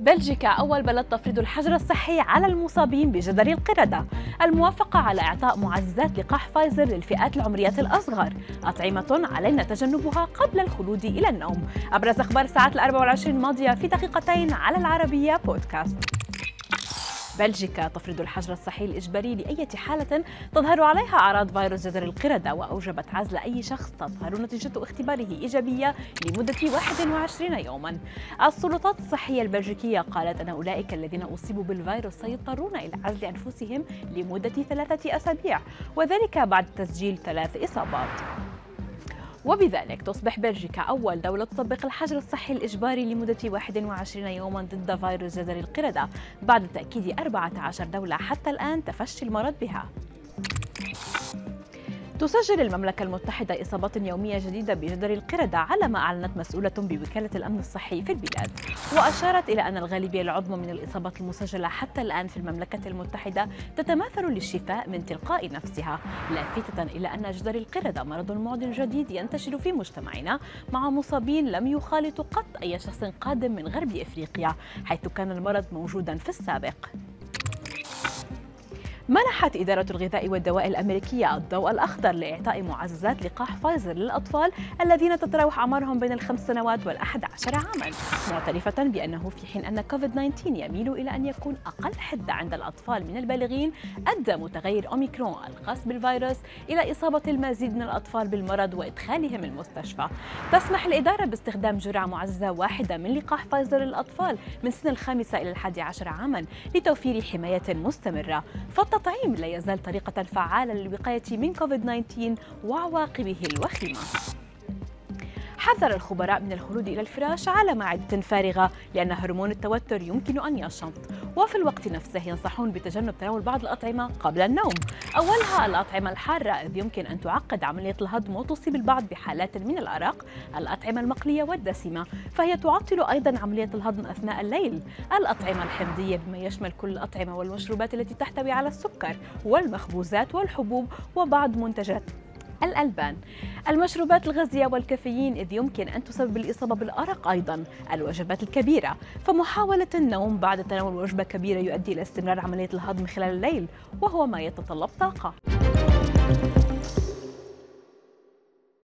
بلجيكا أول بلد تفرض الحجر الصحي على المصابين بجدري القردة. الموافقة على إعطاء معززات لقاح فايزر للفئات العمرية الأصغر. أطعمة علينا تجنبها قبل الخلود إلى النوم. أبرز أخبار الساعات الأربع والعشرين الماضية في دقيقتين على العربية بودكاست. بلجيكا تفرض الحجر الصحي الإجباري لأي حالة تظهر عليها أعراض فيروس جدر القردة وأوجبت عزل أي شخص تظهر نتيجة اختباره إيجابية لمدة 21 يوما. السلطات الصحية البلجيكية قالت أن أولئك الذين أصيبوا بالفيروس سيضطرون إلى عزل أنفسهم لمدة ثلاثة أسابيع وذلك بعد تسجيل ثلاث إصابات. وبذلك تصبح بلجيكا أول دولة تطبق الحجر الصحي الإجباري لمدة 21 يوما ضد فيروس جدر القردة بعد تأكيد 14 دولة حتى الآن تفشي المرض بها. تسجل المملكة المتحدة إصابات يومية جديدة بجدر القردة على ما أعلنت مسؤولة بوكالة الأمن الصحي في البلاد. وأشارت إلى أن الغالبية العظمى من الإصابات المسجلة حتى الآن في المملكة المتحدة تتماثل للشفاء من تلقاء نفسها لافتة إلى أن جدر القردة مرض معد جديد ينتشر في مجتمعنا مع مصابين لم يخالطوا قط أي شخص قادم من غرب إفريقيا حيث كان المرض موجودا في السابق. منحت إدارة الغذاء والدواء الأمريكية الضوء الأخضر لإعطاء معززات لقاح فايزر للأطفال الذين تتراوح أعمارهم بين الخمس سنوات والأحد عشر عاما معترفة بأنه في حين أن كوفيد 19 يميل إلى أن يكون أقل حدة عند الأطفال من البالغين أدى متغير أوميكرون الخاص بالفيروس إلى إصابة المزيد من الأطفال بالمرض وإدخالهم المستشفى. تسمح الإدارة باستخدام جرعة معززة واحدة من لقاح فايزر للأطفال من سن الخامسة إلى الحادي عشر عاما لتوفير حماية مستمرة. التطعيم لا يزال طريقة فعالة للوقاية من كوفيد-19 وعواقبه الوخيمة. حذر الخبراء من الخلود إلى الفراش على معدة فارغة لأن هرمون التوتر يمكن أن ينشط. وفي الوقت نفسه ينصحون بتجنب تناول بعض الأطعمة قبل النوم. أولها الأطعمة الحارة إذ يمكن أن تعقد عملية الهضم وتصيب البعض بحالات من الأرق. الأطعمة المقلية والدسمة فهي تعطل أيضا عملية الهضم أثناء الليل. الأطعمة الحمضية بما يشمل كل الأطعمة والمشروبات التي تحتوي على السكر والمخبوزات والحبوب وبعض منتجات الألبان. المشروبات الغازية والكافيين إذ يمكن أن تسبب الإصابة بالأرق أيضا الوجبات الكبيرة. فمحاولة النوم بعد تناول وجبة كبيرة يؤدي إلى استمرار عملية الهضم خلال الليل وهو ما يتطلب طاقة.